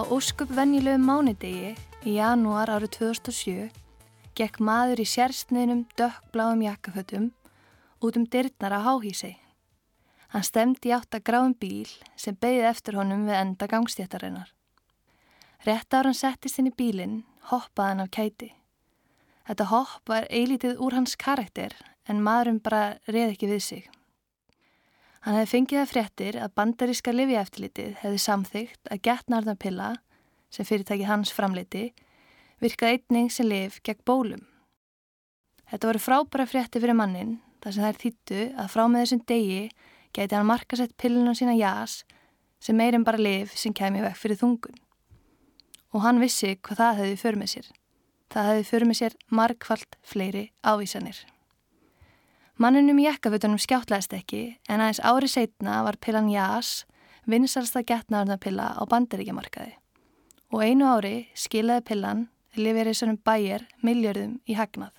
Á óskup venjulegu mánudegi í janúar árið 2007 gekk maður í sérstniðnum dökkbláum jakkafötum út um dyrnar að háhísi. Hann stemdi átt að gráum bíl sem beigði eftir honum við enda gangstéttarinnar. Rétt ára hann settist inn í bílinn, hoppaði hann af kæti. Þetta hopp var eilítið úr hans karakter en maðurum bara reð ekki við sig. Hann hefði fengið það fréttir að bandaríska livjaeftilitið hefði samþygt að getnarðanpilla, sem fyrirtæki hans framleiti, virkað einning sem liv gegn bólum. Þetta voru frábæra frétti fyrir mannin þar sem þær þýttu að frá með þessum degi geti hann markasett pillunum sína jás sem meirinn bara liv sem kemi vekk fyrir þungun. Og hann vissi hvað það hefði för með sér. Það hefði för með sér markvallt fleiri ávísanir. Manninum í jakkafutunum skjáttlæðist ekki en aðeins ári setna var pillan jás vinsalsta getnaðarnapilla á bandaríkjamarkaði. Og einu ári skilaði pillan Liveriðsonum bæjar miljörðum í hagnað.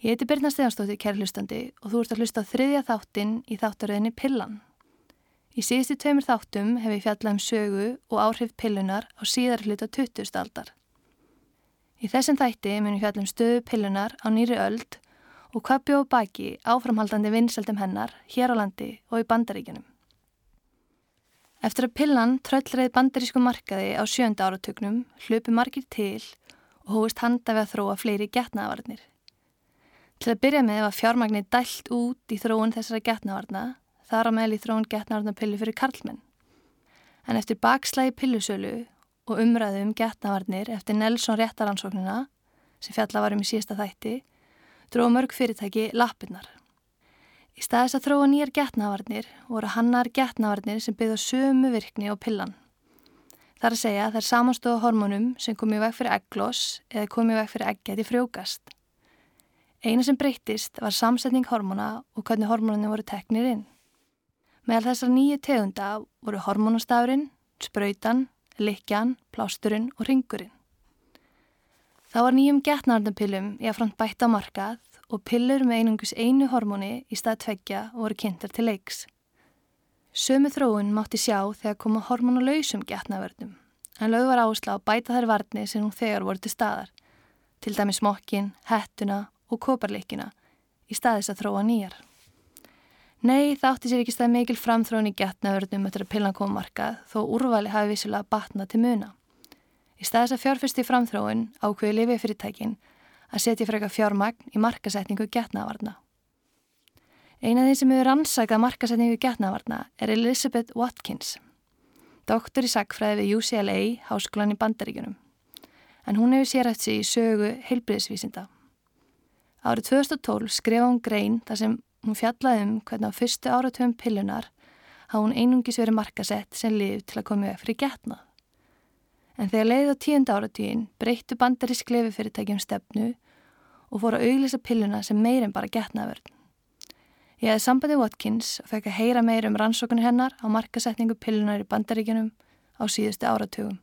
Ég heiti Birna Stefansdóttir kærlustandi og þú ert að hlusta á þriðja þáttinn í þáttaröðinni Pillan. Í síðustu tveimur þáttum hef ég fjallað um sögu og áhrif pillunar á síðar hluta 20. aldar. Í þessum þætti mun ég fjalla um stöðu pillunar á nýri öld og hvað bjóð baki áframhaldandi vinsaldum hennar hér á landi og í bandaríkjunum. Eftir að pillan tröllreið bandarísku markaði á sjönda áratögnum hlupi margir til og hóist handa við að þróa fleiri getnavarnir. Til að byrja með var fjármagnir dælt út í þróun þessara getnavarna, þar á meðal í þróun getnavarnapillu fyrir karlmenn. En eftir bakslægi pillusölu og umræðu um getnavarnir eftir Nelson réttaransóknina, sem fjalla varum í síðasta þætti, dróð mörg fyrirtæki lappinnar. Í staðis að þróa nýjar getnavarnir voru hannar getnavarnir sem byggða sömu virkni á pillan. Það er að segja að það er samanstóða hormónum sem komið veg fyrir egglós eða komið veg fyrir eggjæti frjókast. Einu sem breytist var samsetning hormóna og hvernig hormónunni voru teknir inn. Meðal þessar nýju tegunda voru hormónastafurinn, spröytan, likjan, plásturinn og ringurinn. Það var nýjum getnavarnapillum í að front bætta markað og pillur með einungus einu hormóni í stað tveggja voru kynntar til leiks. Sömu þróun mátti sjá þegar koma hormonalausum getnavörnum, en lög var áslá að bæta þær varni sem hún þegar voru til staðar, til dæmi smokkin, hettuna og koparleikina, í staðis að þróa nýjar. Nei, það átti sér ekki stað mikil framþróun í getnavörnum eftir að pillan koma markað, þó úrvali hafi vissulega batna til muna. Í staðis að fjárfyrsti framþróun ákveði lifið fyrirtækinn að setja eitthvað fjármagn í markasetningu getnavarna. Eina af því sem hefur rannsakað markasetningu getnavarna er Elizabeth Watkins, doktor í sagfræði við UCLA, háskólan í Bandaríkunum, en hún hefur sér eftir sig í sögu heilbriðsvísinda. Árið 2012 skrifa hún grein þar sem hún fjallaði um hvernig á fyrstu áratöfum pillunar hafði hún einungis verið markasett sem liv til að koma fyrir getnað. En þegar leiði á tíunda áratíðin breyttu bandarísk lefifyrirtækjum stefnu og fór að auglisa pilluna sem meir en bara getnaverð. Ég hefði sambandi Watkins og fekk að heyra meir um rannsókunni hennar á markasetningu pillunar í bandaríkjunum á síðustu áratugum.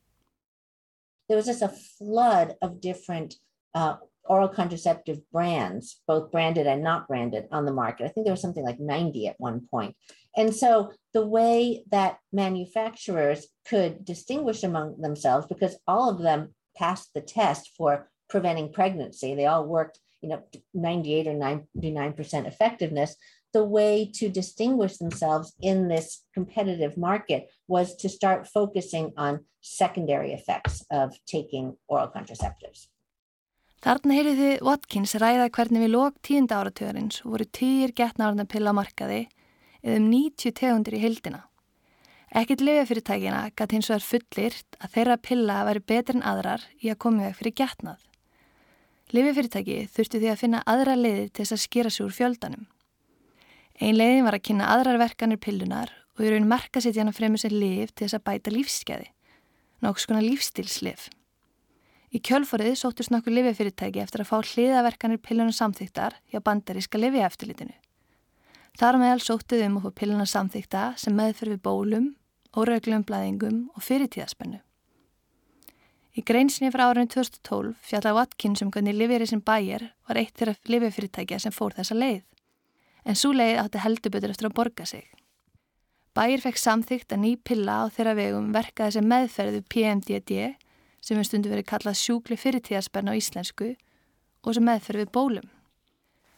There was just a flood of different uh, oral contraceptive brands, both branded and not branded, on the market. I think there was something like 90 at one point. And so the way that manufacturers could distinguish among themselves, because all of them passed the test for preventing pregnancy. They all worked, you know, 98 or 99% effectiveness. The way to distinguish themselves in this competitive market was to start focusing on secondary effects of taking oral contraceptives. Þarna heyrið þið Watkins ræða hvernig við lók tíunda áratugurins voru týr getnavarna pilla markaði eða um 90 tegundir í hildina. Ekkit lefjafyrirtækina gæti hins vegar fullirt að þeirra pilla væri betur en aðrar í að koma veg fyrir getnað. Livifyrirtæki þurftu því að finna aðra leiði til þess að skera sig úr fjöldanum. Ein leiðin var að kynna aðrar verkanir pillunar og í raun marka setja hann að fremja sér liv til þess að bæta lífsskeiði, nokks konar lífstilslif. Í kjölforið sóttust nokkur livifyrirtæki eftir að fá hliðaverkanir pillunar samþýttar hjá bandaríska lifiaftilitinu. Þar meðal sóttuð um að fá pillunar samþýtta sem meðferð við bólum, órauglum blæðingum og fyrirtíðaspennu. Í greinsinni frá árinu 2012 fjalla Watkins um hvernig Livierið sem bæjar var eitt þeirra lififyrirtækja sem fór þessa leið. En svo leið átti heldubutur eftir að borga sig. Bæir fekk samþygt að ný pilla á þeirra vegum verkaði sem meðferðu PMDD sem er stundu verið kallað sjúkli fyrirtíðaspenn á íslensku og sem meðferð við bólum.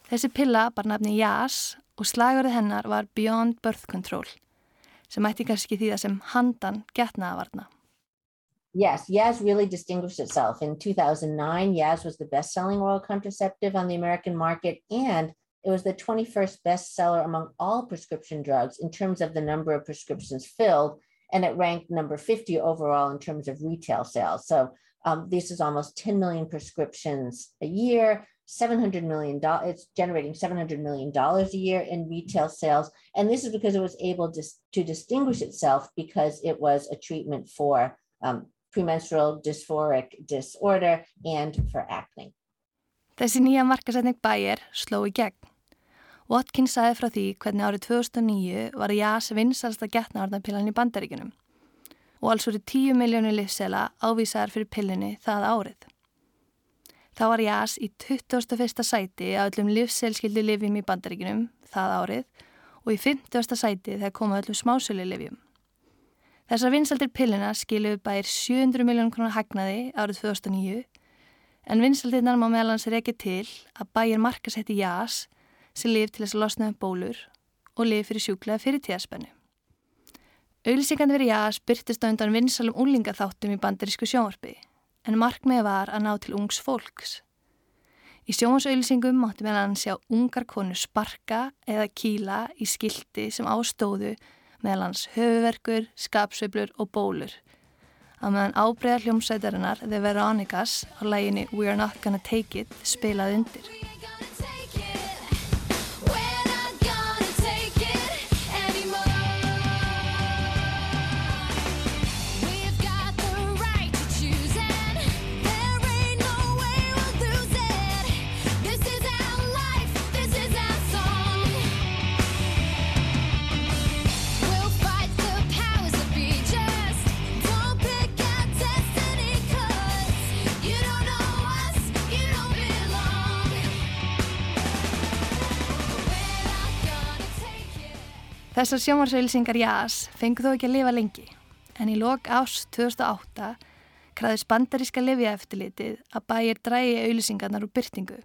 Þessi pilla bar nafni JAS og slagverð hennar var Beyond Birth Control sem ætti kannski því það sem handan getnaðavarna. Yes, Yaz really distinguished itself. In 2009, Yaz was the best-selling oral contraceptive on the American market, and it was the 21st bestseller among all prescription drugs in terms of the number of prescriptions filled, and it ranked number 50 overall in terms of retail sales. So um, this is almost 10 million prescriptions a year, 700 million dollars it's generating 700 million dollars a year in retail sales and this is because it was able to, to distinguish itself because it was a treatment for um, premenstrual dysphoric disorder and for acne. Þessi nýja markasetning Bayer sló í gegn. Watkins sagði frá því hvernig árið 2009 var JAS vinsalsta getnavarnapillan í bandaríkunum og alls voru 10 miljónu livsela ávísaðar fyrir pillinni það árið. Þá var JAS í 21. sæti að öllum livsselskildu livjum í bandaríkinum það árið og í 50. sæti þegar koma öllum smásölu livjum. Þessar vinsaldir pillina skiluðu bæir 700 miljón krónar hagnaði árið 2009 en vinsaldirnar má meðalans reykja til að bæir markasetti JAS sem lif til þess að losna um bólur og lif fyrir sjúklega fyrir tíðaspennu. Auðlýsingandi fyrir JAS byrtist á undan vinsalum úlingaþáttum í bandarísku sjónvarpi en markmið var að ná til ungs fólks. Í sjónvarsauðlýsingum mátti meðan sjá ungar konu sparka eða kýla í skildi sem ástóðu meðalans höfuverkur, skapsveiflur og bólur. Að meðan ábreyðar hljómsætarinnar The Veronicas á læginni We're Not Gonna Take It spilaði undir. Þessar sjómarsauðlýsingar jás fengu þó ekki að lifa lengi en í lok ást 2008 kraðis bandaríska lifiðaeftilitið að bæjir drægi auðlýsingarnar úr byrtingu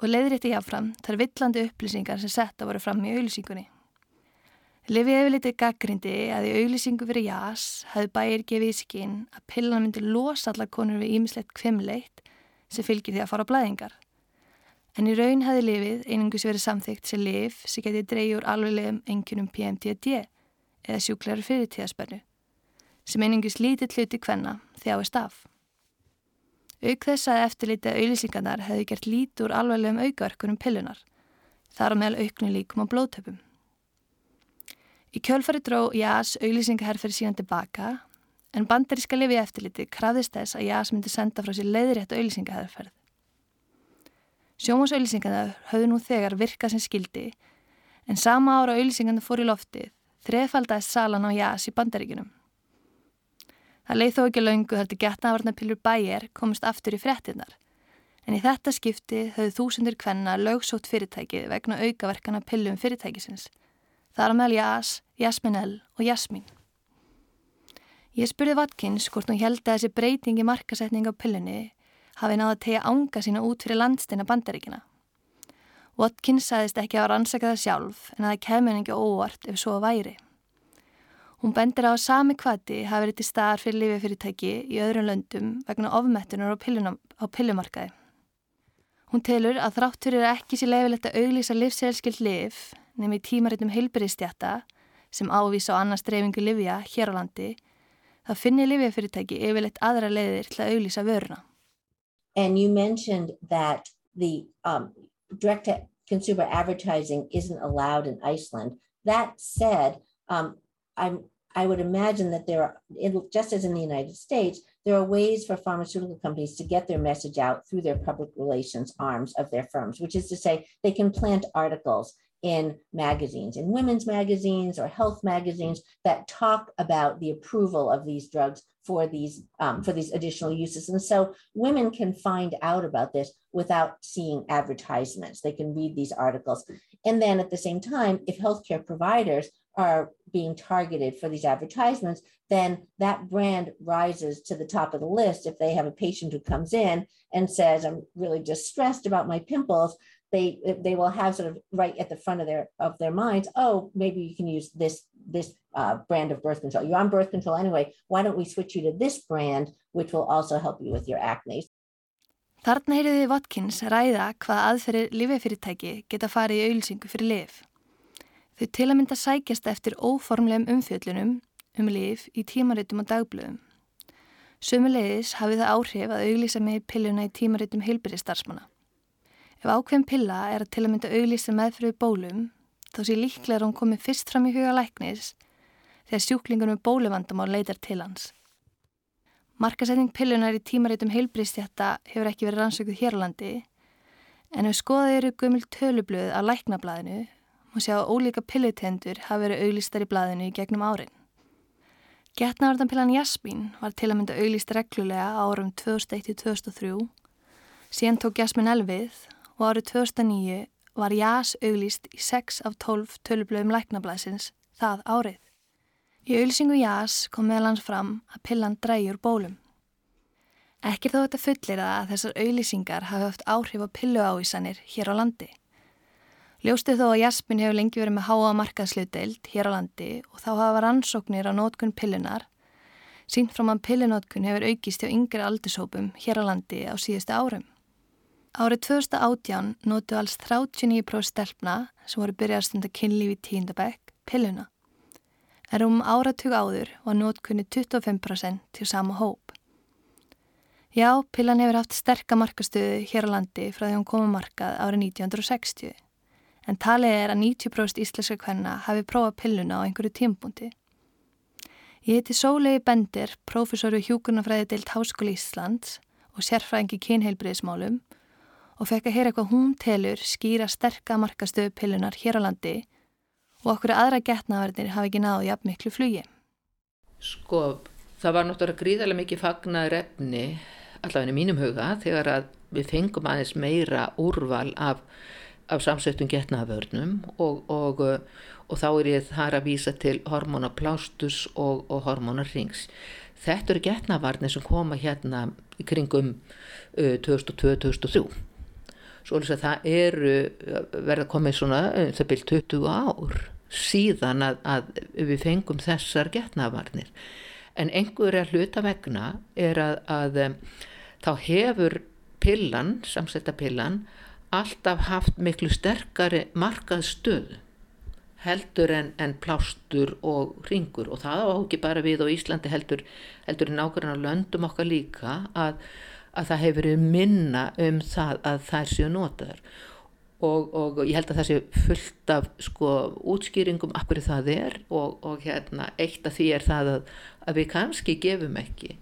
og leiðrétti jáfram þar villandi upplýsingar sem setta voru fram í auðlýsingunni. Lifiðaeftilitið gaggrindi að í auðlýsingu fyrir jás hafði bæjir gefið í skinn að pillan myndi losa allar konur við ímislegt kvimleitt sem fylgir því að fara á blæðingar. En í raun hefði lifið einungus verið samþygt sem lif sem geti dreyjur alveglegum engjunum PMTD eða sjúklæri fyrirtíðaspennu sem einungus lítið hluti hvenna þjáist af. Auk þess að eftirlitið auðlýsingarnar hefði gert lítur alveglegum aukaverkunum pillunar, þar á meðal auknu líkum á blóðtöpum. Í kjölfari dró JAS auðlýsingaherfer síðan tilbaka en bandaríska lifið eftirlitið krafðist þess að JAS myndi senda frá sér leiðrétt auðlýsingaherferð. Sjómasauðlýsingarna höfðu nú þegar virkað sem skildi en sama ára auðlýsingarna fór í loftið þreðfaldæst salan á jás í bandaríkunum. Það leið þó ekki laungu þar til getnavarnapillur bæjar komist aftur í frettinnar en í þetta skipti höfðu þúsundir kvenna lögsótt fyrirtækið vegna aukaverkana pillum fyrirtækisins. Það er meðal jás, jasminell og jasmin. Ég spurði Watkins hvort hún held að þessi breytingi markasetning á pillunni hafi náða að tegja ánga sína út fyrir landsteina bandaríkina. Watkins sagðist ekki að rannsaka það sjálf en að það kemur henni ekki óvart ef svo væri. Hún bendir á að sami kvati hafi verið til staðar fyrir lifefyrirtæki í öðrum löndum vegna ofmettunar á, á pillumarkaði. Hún telur að þráttur er ekki sér leifilegt að auglýsa livsselskild lif nefnum í tímaritum heilbyrðistjata sem ávisa á annars dreifingu livja hér á landi, þá finnir lifefyrirtæki yfirleitt aðra leiðir til að auglýsa vöruna. And you mentioned that the um, direct to consumer advertising isn't allowed in Iceland. That said, um, I'm, I would imagine that there are, just as in the United States, there are ways for pharmaceutical companies to get their message out through their public relations arms of their firms, which is to say, they can plant articles in magazines, in women's magazines or health magazines that talk about the approval of these drugs for these um, for these additional uses. And so women can find out about this without seeing advertisements. They can read these articles. And then at the same time, if healthcare providers are being targeted for these advertisements, then that brand rises to the top of the list. If they have a patient who comes in and says, I'm really distressed about my pimples, they they will have sort of right at the front of their of their minds, oh, maybe you can use this this uh, brand of birth control. You're on birth control anyway. Why don't we switch you to this brand, which will also help you with your acne? Þarna heyriði Watkins ræða hvað aðferir lifefyrirtæki geta farið í auðlýsingu fyrir lif. Þau til að mynda sækjast eftir óformlegum umfjöllunum um lif í tímaritum og dagblöðum. Sumulegis hafið það áhrif að auðlýsa með pilluna í tímaritum heilbyrðistarsmanna. Ef ákveðin pilla er að til að mynda auðlýsa meðfröðu bólum, þá sé líklega að hún komi fyrst fram í huga læknis þegar sjúklingur með bóluvandamál leitar til hans. Markasetning pillunar í tímaritum heilbristjætta hefur ekki verið rannsökuð hér á landi en ef skoðað eru gömul tölublöð á læknablaðinu má sjá að ólíka pillutendur hafa verið auglýstar í blaðinu í gegnum árin. Getnavartanpillan Jasmín var til að mynda auglýst reglulega árum 2001-2003 síðan tók Jasmín elvið og árið 2009 var Jas auglýst í 6 af 12 tölublöðum læknablaðsins það árið. Í auðlýsingu Jás kom meðlans fram að pillan dræjur bólum. Ekkir þó þetta fullir að þessar auðlýsingar hafi haft áhrif á pilluávísanir hér á landi. Ljóstu þó að Jasmin hefur lengi verið með háa markaðslutdeild hér á landi og þá hafa rannsóknir á nótkunn pillunar. Sínt frá mann pillunótkun hefur aukist hjá yngri aldurshópum hér á landi á síðustu árum. Árið 2018 nótu alls 39% stelpna sem voru byrjað að stunda kynlífi tíndabæk pilluna en um áratug áður var nótkunni 25% til sama hóp. Já, pillan hefur haft sterkamarkastöðu hér á landi frá því hún kom að markað árið 1960, en talið er að 90% íslenska kvenna hafi prófað pilluna á einhverju tímbúndi. Ég heiti Sólegi Bender, profesoru hjúkurnafræði deilt Háskóli Íslands og sérfræðingi kynheilbriðismálum og fekk að heyra hvað hún telur skýra sterkamarkastöðu pillunar hér á landi og okkur aðra getnaverðir hafi ekki náðu jafn miklu flugi. Sko, það var náttúrulega gríðarlega mikið fagnaður efni, allavega í mínum huga, þegar að við fengum aðeins meira úrval af, af samsöktum getnaverðnum og, og, og þá er ég þar að vísa til hormonaplástus og, og hormonarrings. Þetta eru getnavarnir sem koma hérna í kringum uh, 2002-2003 Svolítið að það eru verða komið svona það byrjt 20 ár síðan að, að við fengum þessar getnavarnir. En einhverja hluta vegna er að, að þá hefur pillan, samsetta pillan, alltaf haft miklu sterkari markað stöð heldur en, en plástur og ringur og það á ekki bara við á Íslandi heldur, heldur ákveðan á löndum okkar líka að að það hefur verið minna um það að þær séu notaður og, og ég held að það sé fullt af sko útskýringum af hverju það er og, og hérna eitt af því er það að, að við kannski gefum ekki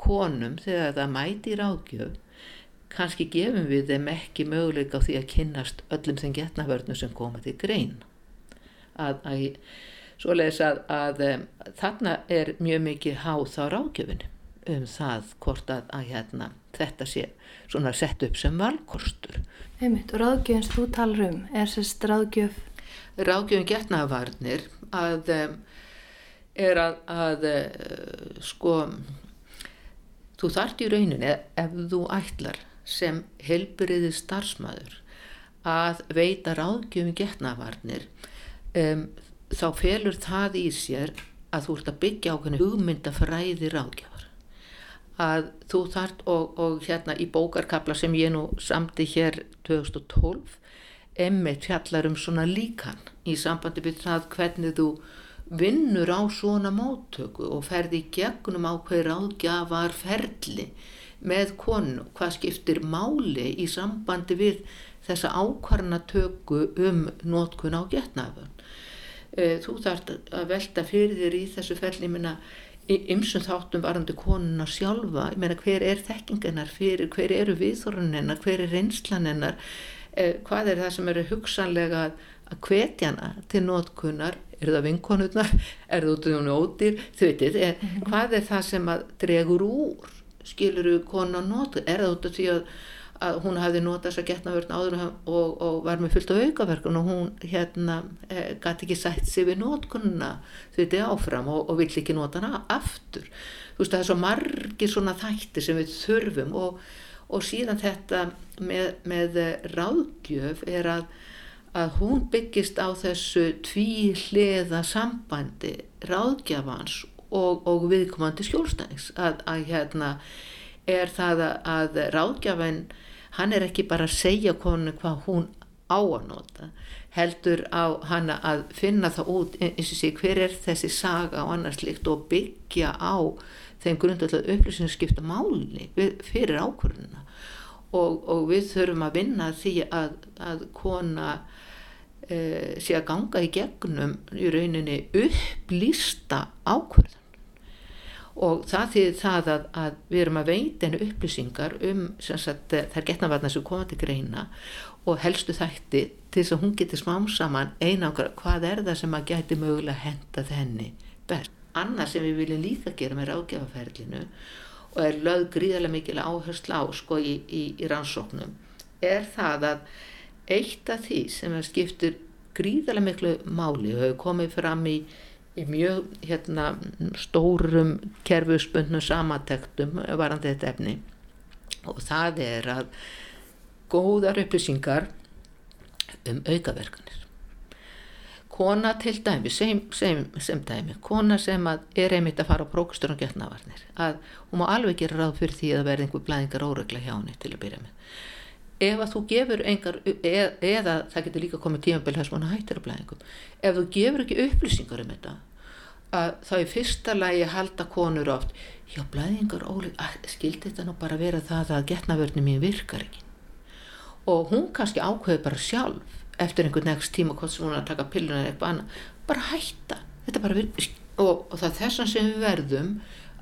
konum þegar það mæti ráðgjöf kannski gefum við þeim ekki möguleika á því að kynnast öllum þeim getnavörnum sem koma til grein að, að að, að þarna er mjög mikið háð á ráðgjöfinu um það hvort að, að hérna, þetta sé svona sett upp sem valkostur. Einmitt, og ráðgjöfins þú talar um, er sérst ráðgjöf? Ráðgjöfin getnavarnir að er að, að sko þú þart í rauninni ef þú ætlar sem helbriði starfsmæður að veita ráðgjöfin getnavarnir um, þá felur það í sér að þú ert að byggja ákveðinu hugmyndafræði ráðgjöf að þú þart og, og hérna í bókarkabla sem ég nú samti hér 2012 emmitt fjallar um svona líkan í sambandi við það hvernig þú vinnur á svona móttöku og ferði gegnum á hver ágjafar ferli með konu, hvað skiptir máli í sambandi við þessa ákvarnatöku um nótkun á getnafun. Eh, þú þart að velta fyrir þér í þessu ferli minna ymsum þáttum varandi konuna sjálfa, ég meina hver er þekkingennar fyrir, hver eru viðþorunennar, hver er reynslanennar, eh, hvað er það sem eru hugsanlega að hvetjana til nótkunnar, er það vinkonurnar, er það út af hún ódýr, þau veitir, er, mhm. hvað er það sem að dregur úr, skilur þú konan nótkunn, er það út af því að, að hún hafði notað þess að getnavörn áður og, og var með fullt af aukaverkun og hún hérna e, gæti ekki sætt sig við notkunna þetta áfram og, og vill ekki nota hana aftur. Þú veist það er svo margir svona þætti sem við þurfum og, og síðan þetta með, með ráðgjöf er að, að hún byggist á þessu tvíhliða sambandi ráðgjafans og viðkomandi skjólstæðings að, að hérna er það að ráðgjafin hann er ekki bara að segja konu hvað hún á að nota heldur á hann að finna það út eins og sé hver er þessi saga og annars líkt og byggja á þeim grundallega upplýsingum skipta máli fyrir ákvörðuna og, og við þurfum að vinna því að, að kona e, sé að ganga í gegnum í rauninni upplýsta ákvörðun og það þýðir það að, að við erum að veita henni upplýsingar um sagt, þær getnavarnar sem koma til greina og helstu þætti til þess að hún getur smám saman einangra hvað er það sem að geti mögulega henda þenni best. Annað sem við viljum líka gera með ráðgjafaferlinu og er lögð gríðarlega mikil áherslu á sko í, í, í rannsóknum er það að eitt af því sem skiptur gríðarlega miklu máli og hefur komið fram í í mjög hérna, stórum kerfusbundnum samatektum varandi þetta efni. Og það er að góðar upplýsingar um aukaverkanir. Kona til dæmi sem, sem, sem dæmi, kona sem er einmitt að fara á prókustur og getnavarnir að hún má alveg gera ráð fyrir því að verða einhver blæðingar óregla hjá henni til að byrja með ef að þú gefur engar eða, eða það getur líka komið tímabili þess að hann hættir að blæðingum ef þú gefur ekki upplýsingar um þetta að þá í fyrsta lagi halda konur oft já blæðingar óleg skildi þetta nú bara vera það að getnavörni mín virkar ekki? Og hún kannski ákveði bara sjálf eftir einhvern next tíma hvort sem hún er að taka pilluna eða eitthvað annað bara hætta. Bara og, og það er þessan sem við verðum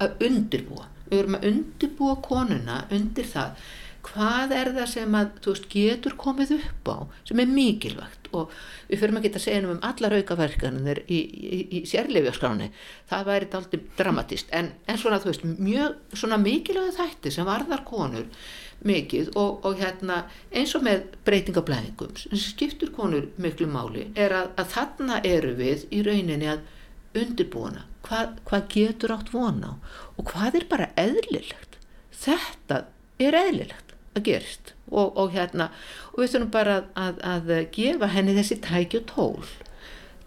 að undirbúa. Við verðum að undirbúa konuna undir það hvað er það sem að veist, getur komið upp á sem er mikilvægt? Og við fyrir að geta að segja um allar aukaverkanir í, í, í sérleifjaskráni það væri alltaf dramatist en, en svona þú veist mjög svona mikilvæg þætti sem varðar konur mikið og, og hérna eins og með breytingablæðingum sem skiptur konur miklu máli er að, að þarna eru við í rauninni að undirbúna hvað, hvað getur átt vona og hvað er bara eðlilegt? Þetta er eðlilegt að gerist. Og, og hérna og við þurfum bara að, að, að gefa henni þessi tæki og tól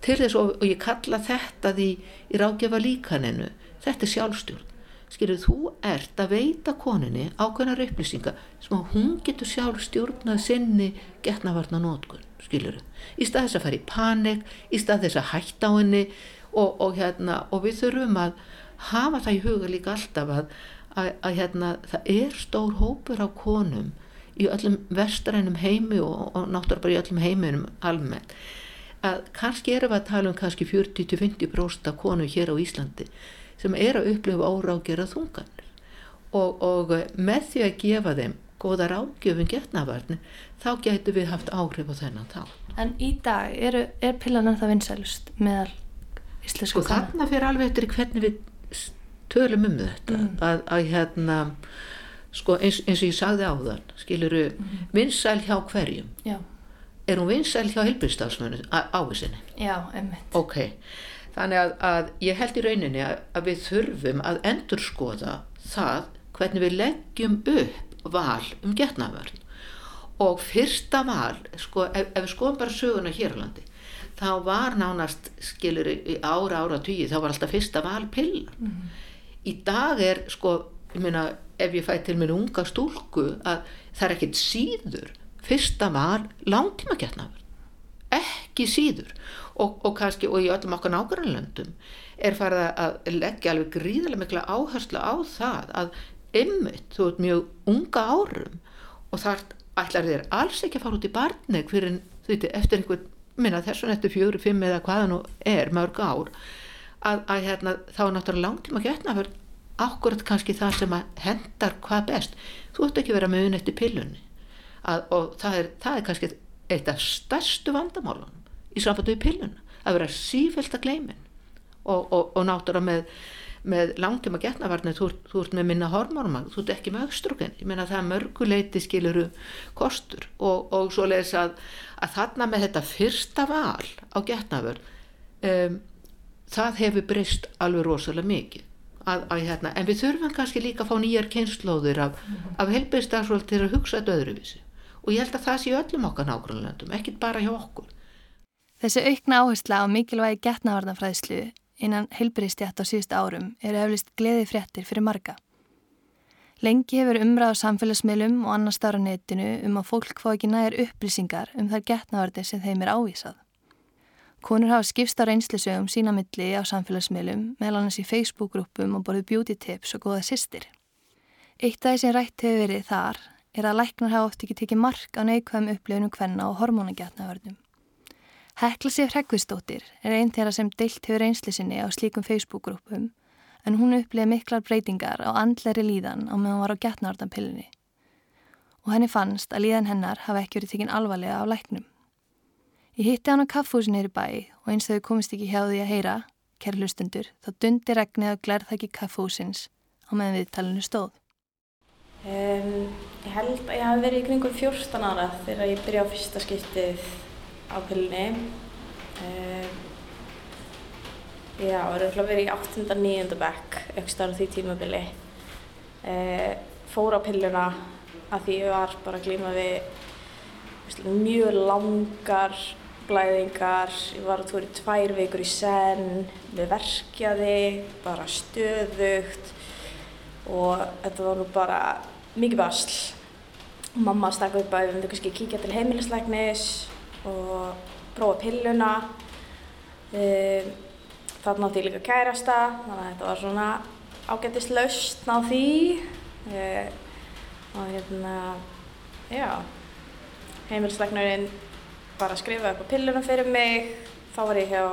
til þess og, og ég kalla þetta því í ráðgefa líkaninu þetta er sjálfstjórn. Skilur þú ert að veita koninni ákveðnar upplýsinga sem að hún getur sjálfstjórnað sinni getnavarna nótkun skilur í stað þess að fara í panik í stað þess að hætta á henni og, og hérna og við þurfum að hafa það í huga líka alltaf að að, að hérna, það er stór hópur á konum í öllum vestrænum heimi og, og náttúrulega bara í öllum heiminum almennt að kannski erum við að tala um kannski 40-50% af konu hér á Íslandi sem er að upplifa órágjara þunganir og, og með því að gefa þeim góða ráðgjöfum getnavarni þá getur við haft áhrif á þennan þá. En í dag eru, er pillanar það vinsælust meðal íslensku sko, konu? Sko þarna fyrir alveg eftir hvernig við tölum um þetta mm. að, að hérna sko eins, eins og ég sagði á þann skiluru mm. vinsæl hjá hverjum. Já. er hún vinsæl hjá helbriðstafsmönu á vissinni já, ok, þannig að, að ég held í rauninni að, að við þurfum að endurskoða það hvernig við leggjum upp val um getnavörn og fyrsta val sko, ef, ef við skoðum bara söguna hér á landi þá var nánast skilur ára ára tíu þá var alltaf fyrsta val pillan. Mm í dag er sko, ég meina ef ég fæ til mér unga stúlku að það er ekkert síður. Fyrsta var langtíma getnafur ekki síður. Og, og kannski og í öllum okkar nákvæmlandum er farið að leggja alveg gríðarlega mikla áherslu á það að ymmit, þú ert mjög unga árum og þar ætlar þér alls ekki að fara út í barneg fyrir þú veit, eftir einhvern, minna þessun eftir fjögur, fimm eða hvaða nú er mörg ár að, að hérna, þá er náttúrulega langtíma getnaförn akkurat kannski það sem að hendar hvað best. Þú ætti ekki vera með unn eftir pillunni. Að, og það er, það er kannski eitt af stærstu vandamálunum í samfattu í pillunna að vera sífælt að gleimin og, og, og náttúrulega með, með langtíma getnavarni þú, þú ert með minna hormónum þú ert ekki með aukstróken ég meina það mörguleiti skiluru kostur. Og, og svo leiðis að, að þarna með þetta fyrsta val á getnavörn um, það hefur breyst alveg rosalega mikið að, að, hérna, en við þurfum kannski líka að fá nýjar kynnslóðir af, af helbæðsdagsvöld til að hugsa þetta öðruvísi og ég held að það sé öllum okkar nágrunlöndum, ekkit bara hjá okkur Þessi aukna áhersla á mikilvægi getnavarnafræðslu innan heilbyrjastjætt á síðust árum eru eflist gleði fréttir fyrir marga. Lengi hefur umræð á samfélagsmiðlum og annar starf á netinu um að fólk fá ekki nægar upplýsingar um þar getnavarnir sem þeim er ávísað. Konur hafa skipst á reynslisögum sína milli á samfélagsmiðlum, meðal annars í Facebook-grúpum og borðið beauty tips og góða sýstir. Eitt af því sem rætt hefur verið þar er að læknar hafa oft ekki tekið mark á neikvæðum upplifunum hvenna og hormónagetnaverðnum. Hekla Sif Hreggvistóttir er einn þeirra sem deilt hefur einsli sinni á slíkum Facebook-grúpum en hún uppliði miklar breytingar á andleri líðan á meðan hún var á getnavartanpillinni og henni fannst að líðan hennar hafi ekki verið tekinn alvarlega á læknum. Ég hitti hann á kaffhúsin hér í bæ og eins þau komist ekki hjá því að heyra, kæri lustundur, þá dundi regnið að glærþæki kaffhúsins á meðan viðtalinu stóð. Um, ég held að ég hafi verið í kringum 14 ára þegar ég byrjaði á fyrsta skiptið á pillunni. Uh, já, það eru verið í 8. og 9. bekk, aukstar á því tímabili. Uh, fór á pilluna að því ég var bara að glíma við mjög langar blæðingar, ég var að tóra í tvær vikur í senn, við verkjaði, bara stöðugt og þetta var nú bara mikið basl. Mamma stakk upp að við myndum kannski kíkja til heimilisleiknis og prófa pilluna. Um, þarna átti ég líka kærasta, þannig að þetta var svona ágættist laust á því. Um, og hérna, já, heimilslegnurinn bara skrifaði upp á pilluna fyrir mig. Þá var ég hjá,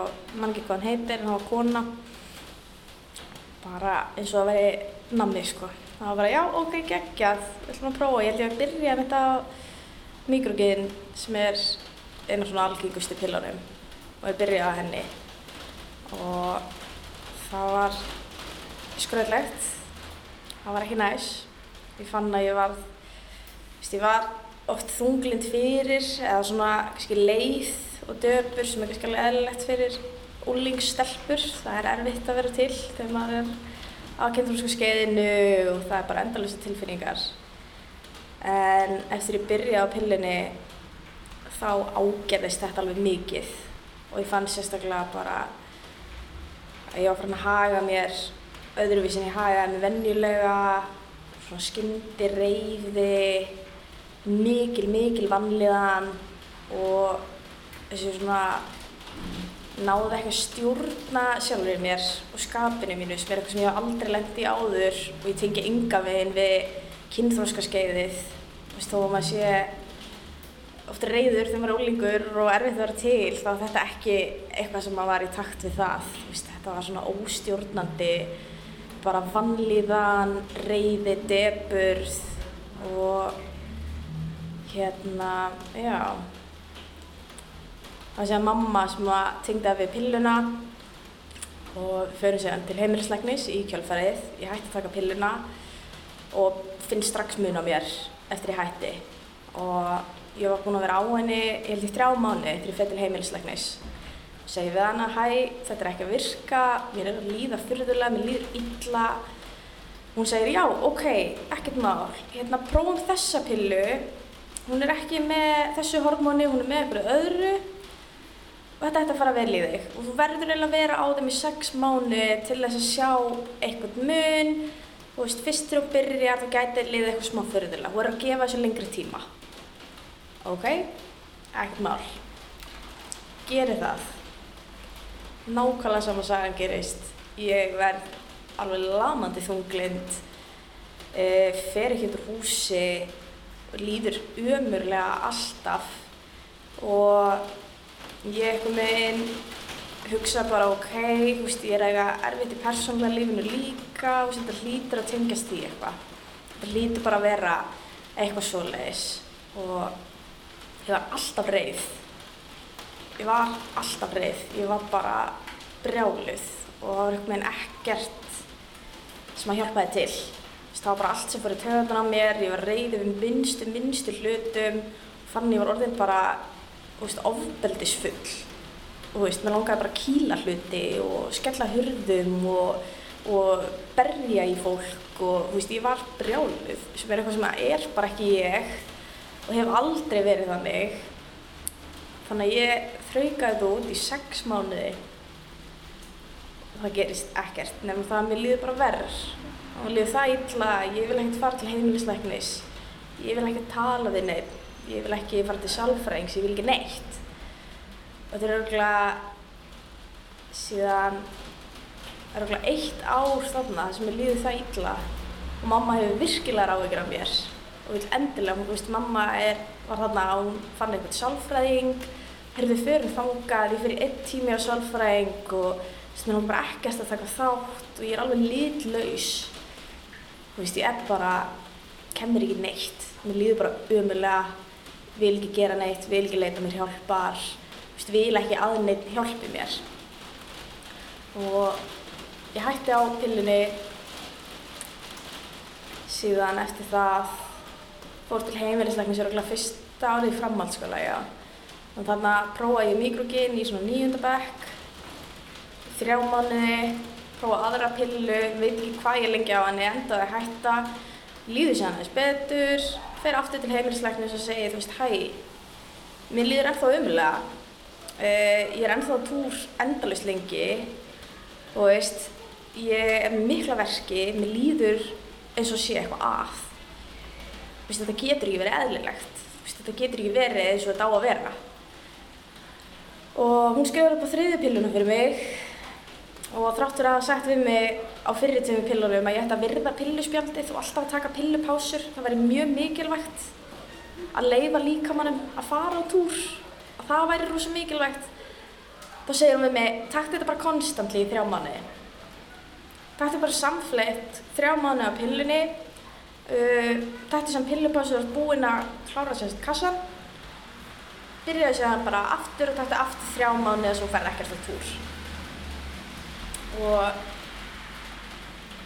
mann ekki hvað hann heitir, en hann var kona. Bara eins og það væri namni, sko. Það var bara, já, ok, geggjað, við ætlum að prófa. Ég held ég að byrja með þetta á mikrogin sem er eina svona algengustu pillunum og ég byrjaði á henni og það var skröðlegt, það var ekki næs. Ég fann að ég var, ég var oft þunglind fyrir eða svona kannski leið og döpur sem er kannski alveg eðlilegt fyrir úlingsstelpur. Það er erfitt að vera til þegar maður er á kynþrósku skeiðinu og það er bara endalösa tilfinningar. En eftir ég byrjaði á pillunni þá ágerðist þetta alveg mikið og ég fann sérstaklega bara að ég var farin að haga mér öðruvísin ég hagaði með venjulega, svona skyndi reyði, mikil, mikil vanliðan og þessi svona náði ekki að stjórna sjálfur mér og skapinu mínu sem er eitthvað sem ég hef aldrei lengt í áður og ég tengi ynga veginn við kynþróskaskeiðið, þó að maður sé ofta reyður þegar maður er ólingur og erfitt að vera til þá er þetta ekki eitthvað sem maður var í takt við það. Vist, þetta var svona óstjórnandi bara vannlíðan, reyði, deburð og hérna, já. Það sé að mamma sem að tengdi að við pilluna og fyrir séðan til heimilislegnis í kjálfarið ég hætti að taka pilluna og finn strax mun á mér eftir ég hætti. Og ég var búin að vera á henni, ég held í þrjá mánu þegar ég fyrir til heimilisleiknis. Segði við hana, hæ, þetta er ekki að virka, mér er að líða fyrðulega, mér líður illa. Hún segir, já, ok, ekkert mál, hérna prófum þessa pillu, hún er ekki með þessu hormóni, hún er með einhverju öðru og þetta ætti að fara vel í þig. Og þú verður eiginlega að vera á þeim í sex mánu til þess að sjá eitthvað mun, og þú veist, fyrst þegar þú byrjar þá gæti liðið eitthvað smá fyrðulega, þú er að gefa þessu lengri tíma. Ok, ekkert mál. Gerir það. Nákvæmlega saman sagan gerist. Ég verð alveg lamandi þunglind, e, fer ekki út úr húsi, líður umurlega alltaf og ég eitthvað með einn hugsa bara ok, veist, ég er eitthvað erfitt í persónulega lífinu líka, veist, þetta hlýtur að tengjast því eitthvað. Þetta hlýtur bara að vera eitthvað svoleiðis og ég var alltaf reið ég var alltaf reið ég var bara brjáluð og það var einhvern veginn ekkert sem að hjálpaði til. Það var bara allt sem fór í töðan á mér, ég var reyðið við minnstu, minnstu hlutum, fann ég var orðin bara, þú ofbeldisfull. Og þú mér langaði bara að kýla hluti og skella hurðum og, og berja í fólk og þú veist, ég var brjáluð sem er eitthvað sem er bara ekki ég og hef aldrei verið þannig. Þannig að ég þraukaði þetta út í sex mánuði og það gerist ekkert nefnum það að mér líður bara verð og líður það illa, ég vil ekkert fara til heimilisleiknis, ég vil ekkert tala við neitt, ég vil ekki fara til sálfræðings, ég vil ekki neitt. Og þetta er örgulega síðan, örgulega eitt ár þarna sem mér líður það illa. Og mamma hefur virkilega ráðið af mér. Og vil endilega, hún veist, mamma er, var þarna og hún fann einhvern sálfræðing, herðu fyrir þangað, ég fyrir einn tími á sálfræðing og er hún bara ekkert að taka þátt. Og ég er alveg litlaus. Þú veist, ég er bara, kemur ekki neitt, mér líður bara umulega, vil ekki gera neitt, vil ekki leita mér hjálpar, þú veist, vil ekki að neitt hjálpi mér. Og ég hætti á pillunni síðan eftir það fór til heimilisleiknis örgulega fyrsta árið framhaldsskóla, já. Þannig prófaði ég mikrogin í svona nýjundabekk, þrjá mánuði, prófaði aðra pillu, veit ekki hvað ég lengi á henni, endaði að hætta, líður sér aðeins betur, fer aftur til heimilisleiknis og segir, þú veist, hæ, mér líður ennþá umulega, uh, ég er ennþá túr endalust lengi, og veist, ég er mikla verki, mér líður eins og sé eitthvað að. Veist, þetta getur ekki verið eðlilegt. Veist, þetta getur ekki verið eins og þetta á að vera. Og hún skrifur upp á þriðju pilluna fyrir mig og þráttur að hafa sagt við mig á fyrirtöfum pillunum að ég ætti að virða pilluspjaldið og alltaf að taka pillupásur. Það væri mjög mikilvægt að leifa líkamannum að fara á túr. Að það væri rosa mikilvægt. Þá segir hún við mig, takk þetta bara konstantli í þrjá mánuði. Takk þetta bara samfleitt þrjá mánuði á pillunni Uh, Þetta sem pillupásur var búinn að klára sérst kassan byrjaði sér bara aftur og takti aftur þrjá mánu og svo færði ekkert á túr og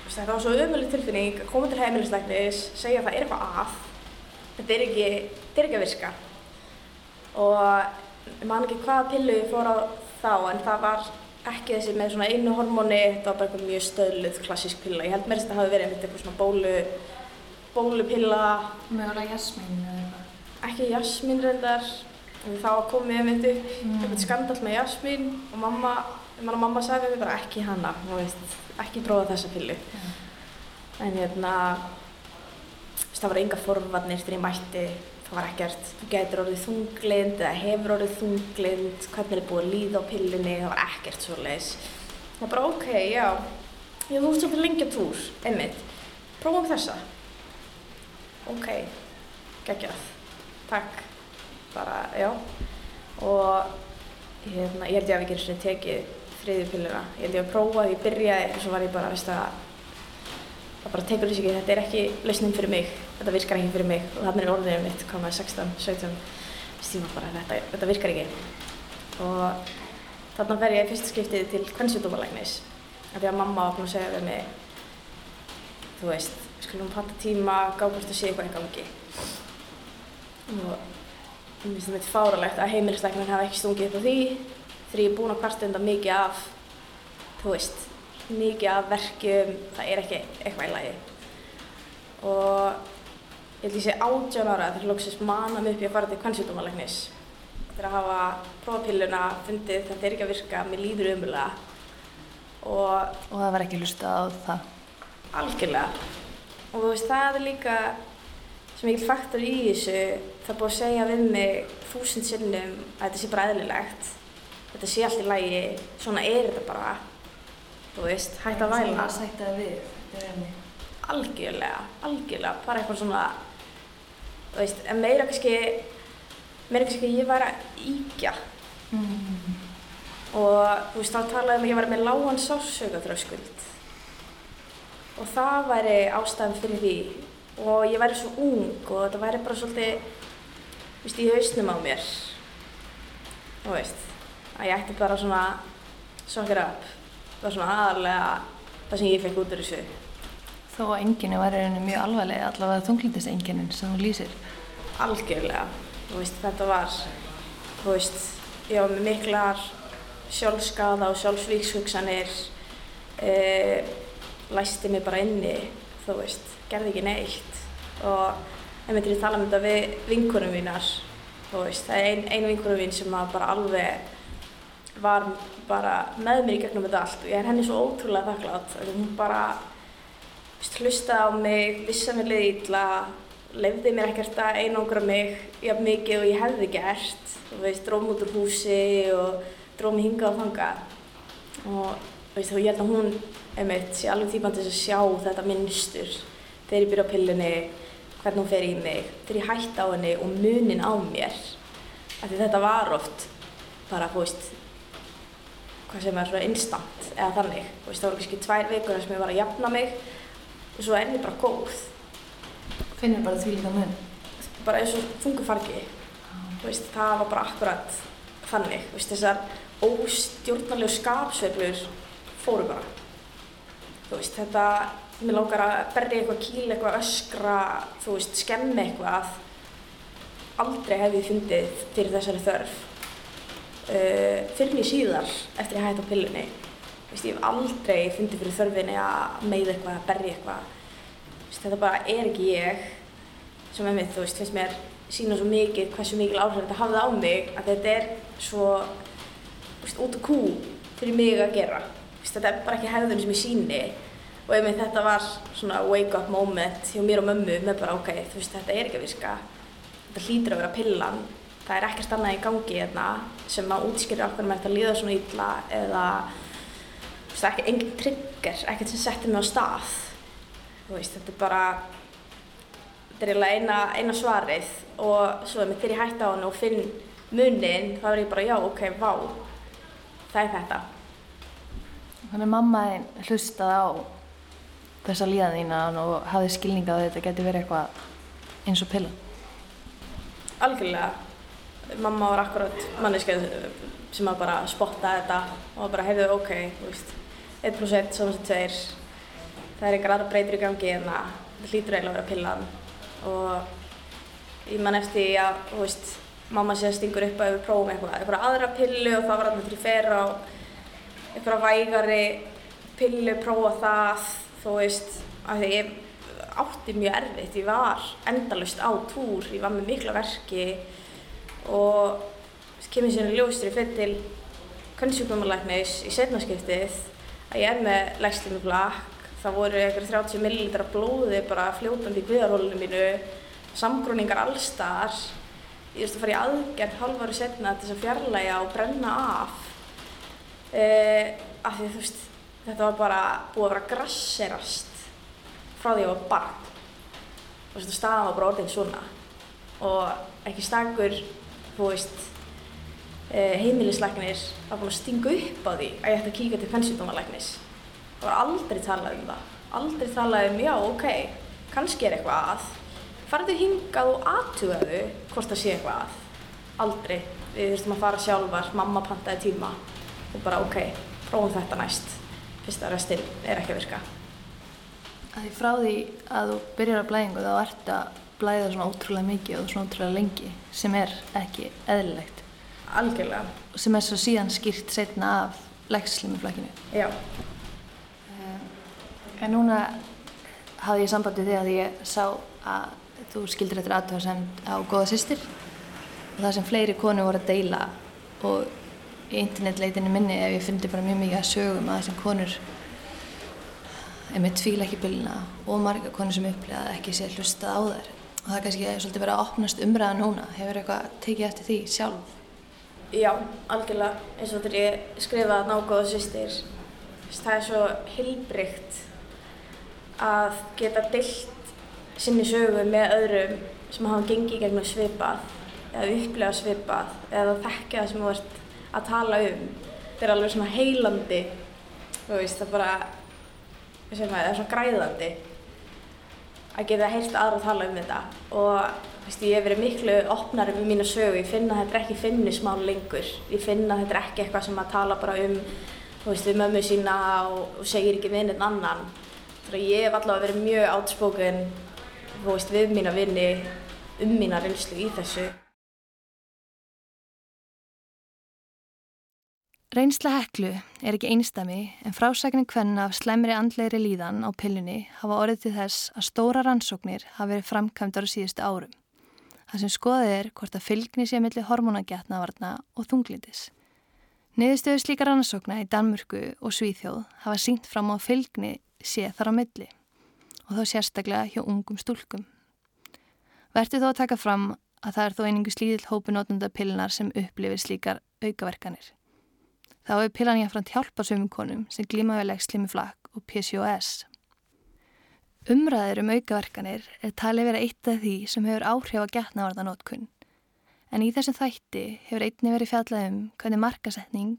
þetta var svo umöðlega tilfinning að koma til heimilisleiknis segja að það er eitthvað að þetta er ekki, þetta er ekki að virka og ég man ekki hvaða pillu ég fór á þá en það var ekki þessi með svona einu hormóni þetta var bara eitthvað mjög stöðluð klassísk pilla ég held mér að þetta hafi verið einmitt eitthvað svona bólu bólupilla Mögulega jasmín eða eitthvað. ekki jasmín reyndar en þá kom ég einmitt upp mm. einmitt skandall með jasmín og mamma að mamma sagði við bara ekki hana þú veist, ekki prófa þessa pillu. Já. en hérna það var enga forvarnir þegar ég mætti það var ekkert, þú getur orðið þunglind eða hefur orðið þunglind hvernig er búið að líða á pillunni það var ekkert svo leiðis það var bara ok, já. Ég þú ert svo fyrir lengja túr, einmitt. Prófum þessa. Ok, geggjað. Takk, bara, já. Og hérna, ég held ég að við gerum svona tekið þriðju pilluna, ég held ég að prófa ég byrjaði og svo var ég bara, veist að það bara tekur þess ekki, þetta er ekki lausnin fyrir mig, þetta virkar ekki fyrir mig. Og þannig er orðinum mitt, hvað maður 16, 17 stíma bara, þetta, þetta virkar ekki. Og þarna fer ég fyrsta skiptið til kvennsjúkdómalæknis af því að mamma var búin að segja við mig þú veist, við skulum panta tíma gá hvort það sé eitthvað í gangi. Og mér finnst þetta fáralegt að heimilisleiknir hafa ekki stungið upp á því þegar ég er búin að kvarta undan mikið af þú veist, mikið af verkjum, það er ekki eitthvað í lagi. Og ég held ég sé átján ára þegar lóksist manna mig upp í að fara til kvennsjúkdómalæknis. Þegar að hafa prófapilluna, fundið þetta er ekki að virka, mér líður umulega og Og það var ekki hlusta á það. algjörlega. Og þú veist, það er líka sem mikil faktor í þessu. Það er búið að segja við mig þúsund sinnum að þetta sé bara eðlilegt þetta sé allt í lagi, svona er þetta bara þú veist, hægt að væla Það sætti það við. Þetta er enni. algjörlega, algjörlega, bara eitthvað svona þú veist, en meira kannski meira kannski að ég væri að íkja Mm. og þú veist, þá talaði um að ég væri með lágan sársaukaþröskuld og það væri ástæðan fyrir því og ég væri svo ung og þetta væri bara svolítið þú veist, í hausnum á mér þú veist að ég ætti bara svona sokkir upp það var svona aðalega það sem ég fekk út úr þessu. Þó að enginu var einhvern mjög alvarlega, allavega þunglindis enginin sem hún lýsir. Algjörlega, veist, þetta var, þú veist, ég var með miklar sjálfskaða og sjálfsvíkshugsanir, e, læsti mig bara inni, þú veist, gerði ekki neitt. Og ég myndi að tala um þetta við vinkunum mínar, þú veist, það er ein, ein vinkunum mín sem bara alveg var bara með mér í gegnum þetta allt og ég er henni svo ótrúlega þakklátt að hún bara hlustaði á mig, vissi að mér liði ítla, lefði mér ekkert að einangra mig jafn mikið og ég hefði gert. Og veist, dróðum út úr húsi og dróðum hingað og þangað. Og veist, ég held að hún einmitt sé alveg típan til að sjá þetta minnstur þegar ég byrja á pillunni, hvernig hún fer í mig, þegar ég hætti á henni og munin á mér. Af því þetta var oft bara, þú veist, hvað sem er svona instant eða þannig, veist, það voru kannski tvær vikur sem ég var að jafna mig og svo er ég bara góð. Finnir bara því líka mun? Bara eins og þungu fargi, þú veist, það var bara akkurat þannig, veist, þessar óstjórnarlegu skapsveiflur fóru bara. Þú veist, þetta, mér lókar að berja eitthvað kíl, eitthvað öskra, þú veist, skemmi eitthvað, aldrei hef ég fundið fyrir þessari þörf uh, fyrir mig síðar eftir að ég hætti á pillunni. Veist, ég hef aldrei fundið fyrir þörfinni að meiða eitthvað, að berja eitthvað. Veist, þetta bara er ekki ég sem er mitt, þú veist, finnst mér sína svo mikið hversu mikil áhrif þetta hafði á mig að þetta er svo veist, út á kú fyrir mig að gera. Veist, þetta er bara ekki hefðun sem ég síni og ef þetta var svona wake up moment hjá mér og mömmu með bara ok, þú veist, þetta er ekki að virka, þetta hlýtur að vera pillan það er ekkert annað í gangi hérna sem að útskýra okkur með þetta líða svona ítla eða það er ekki engin trigger, ekkert sem settir mig á stað. Þú veist, þetta er bara þetta er eina, eina svarið og svo þegar ég hætti á hann og finn munin, þá er ég bara já, ok, vá það er þetta. Þannig mamma einn hlustaði á þessa líðaðína og hafði skilninga að þetta geti verið eitthvað eins og pilla? Algjörlega mamma var akkurat manneskeið sem að bara spotta þetta og bara heyrðu ok, þú veist 1 plus 1 saman sem 2 það er einhver aðra breytir í gangi en það hlýtur eiginlega að vera pillan. Og ég man eftir að, þú veist, mamma sé að stingur upp að við prófum eitthvað, eitthvað aðra pillu og það var alltaf til að fera á eitthvað vægari pillu, prófa það, þú veist, af því ég átti mjög erfitt, ég var endalust á túr, ég var með mikla verki og kemur sér í ljóstri fyrir til könnsjúknumalæknis í setnaskiptið að ég er með legslímuflakk, það voru eitthvað 30 millilitra blóði bara fljótandi í kviðarhólunum mínu, samgróningar allstar, ég þurfti að fara í aðgerð halvaru setna til þess að fjarlæga og brenna af. Uh, af því þú veist þetta var bara búið að vera grasserast frá því að ég var barn. Og veist staðan var bara orðin svona. Og ekki stakur þú veist uh, heimilisleiknir var búin að stinga upp á því að ég ætti að kíka til fennsjúkdómalæknis það var aldrei talað um það. Aldrei talað um já ok kannski er eitthvað að. Farðu hingað og aðtugaðu hvort það sé eitthvað að. Aldrei, við þurftum að fara sjálfar. Mamma pantaði tíma. Og bara ok, prófum þetta næst. Fyrst að restin er ekki að virka. Að Því frá því að þú byrjar að blæðingu þá ert að blæða svona ótrúlega mikið og svona ótrúlega lengi sem er ekki eðlilegt. Algjörlega. Sem er svo síðan skýrt setna af lækslimuflækinu já, En núna hafði ég sambandi því að ég sá að þú skildir eftir aðtöðasemd á góða sýstir og það sem fleiri konu voru að deila og í internetleitinu minni ef ég fyndi bara mjög mikið að sögum að þessum konur. Einmitt tvíla ekki byluna og marga konur sem upplifa að ekki sé hlustað á þær og það er kannski svolítið verið að opnast umræða núna. Hefur eitthvað tekið eftir því sjálf? Já, algjörlega. Eins og þegar ég skrifaði að ná góða sýstir það er svo hilbrygt að geta deilt sinni sögu með öðrum sem hafa gengið gegnum svipað eða upplega svipað eða þekkja það sem þú ert að tala um. Þetta er alveg svona heilandi. Þú veist, það bara það er svona græðandi að geta heilt aðra að tala um þetta. Og veist, ég hef verið miklu opnari með mína sögu, ég finna að þetta er ekki finnismál lengur, ég finna að þetta er ekki eitthvað sem að tala bara um veist, við mömmu sína og, og segir ekki við einn annan. Þegar ég hef allavega verið mjög átspoken við mína vinni um mína reynslu í þessu. Reynsla heklu er ekki einstami en frásækning hvenna af slemri andleiri líðan á pillunni hafa orðið til þess að stóra rannsóknir hafa verið framkvæmdar á síðustu árum. Það sem skoðið er hvort að fylgni sé melli hormónagetnavarna og þunglindis. Niðurstöðu slíka rannsókna í Danmörku og Svíþjóð hafa sínt fram á fylgni sé þar á milli og þá sérstaklega hjá ungum stúlkum. Verður þó að taka fram að það er þó einingu slíðil hópu nótnunda pillunar sem upplifir slíkar aukaverkanir. Þá hefur pillan jáfnframt hjálpa sömum konum sem glíma við legslimi flakk og PCOS. Umræður um aukaverkanir er talið vera eitt af því sem hefur áhrif að getna varðanótkunn. En í þessum þætti hefur einni verið fjallað um hvernig markasetning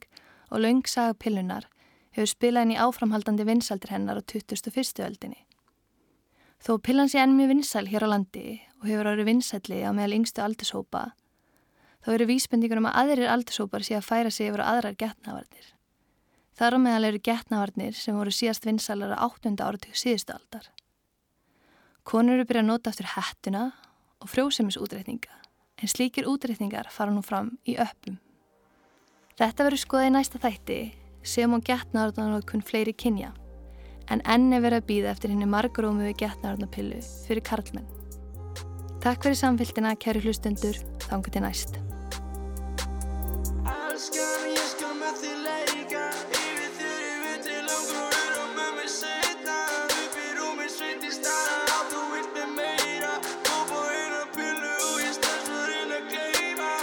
og laungsaga pillunar hefur spilað í áframhaldandi vinsaldir hennar á 2001. öldinni. Þó pillan sé enn mjög vinsal hér á landi og hefur árið vinsalli á meðal yngstu aldurshópa þá eru vísbendingur um að aðrir aldursópar sé að færa sig yfir aðrar getnavarnir. Þar á meðal eru getnavarnir sem voru síðast vinsalara 8. áratug síðustu aldar. Konur eru byrjað að nota aftur hættuna og frjósemisútreikninga, en slíkir útreikningar fara nú fram í öppum. Þetta verður skoðið í næsta þætti sem á getnavarnarnókun fleiri kynja, en enn er verið að býða eftir henni margrómiðu getnavarnarpillu fyrir karlmenn. Takk fyrir samfélgina, kæri hlustendur, þangu til næst elskan, ég skal með því leika. Yfir þurri við til langrúður og með mér setna Upp í rúmi sveit í stana, að þú vilt með meira. Góð bá eina pillu og ég stans fyrir að gleima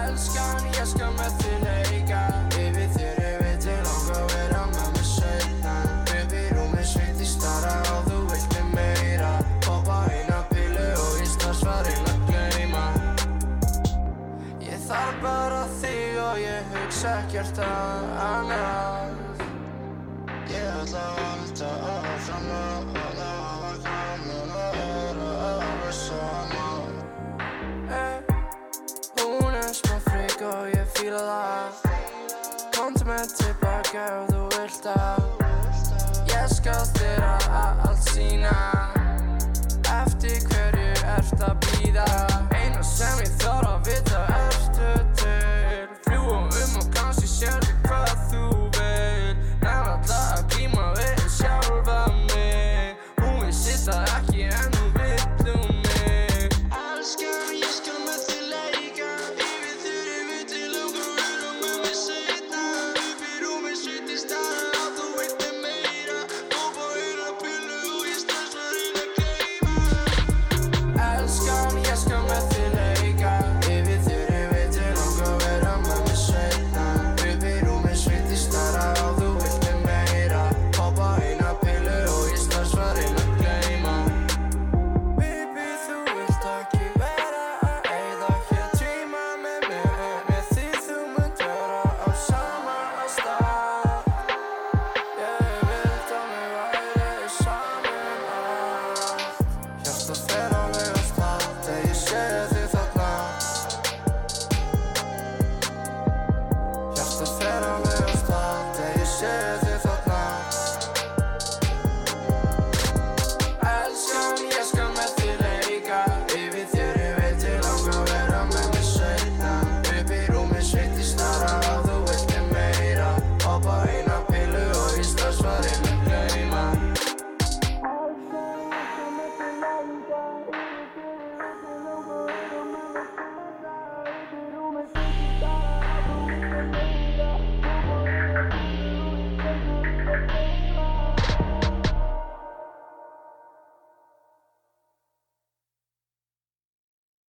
Elskan, ég skal með því ekkert annað Ég ætla að halda áfram að hafa gaman að vera alveg saman hey, Hún er smá frík og ég fýla það. Kontu mig tilbaka ef þú vilt að Ég skal þér að allt sína. Eftir hverju ert að býja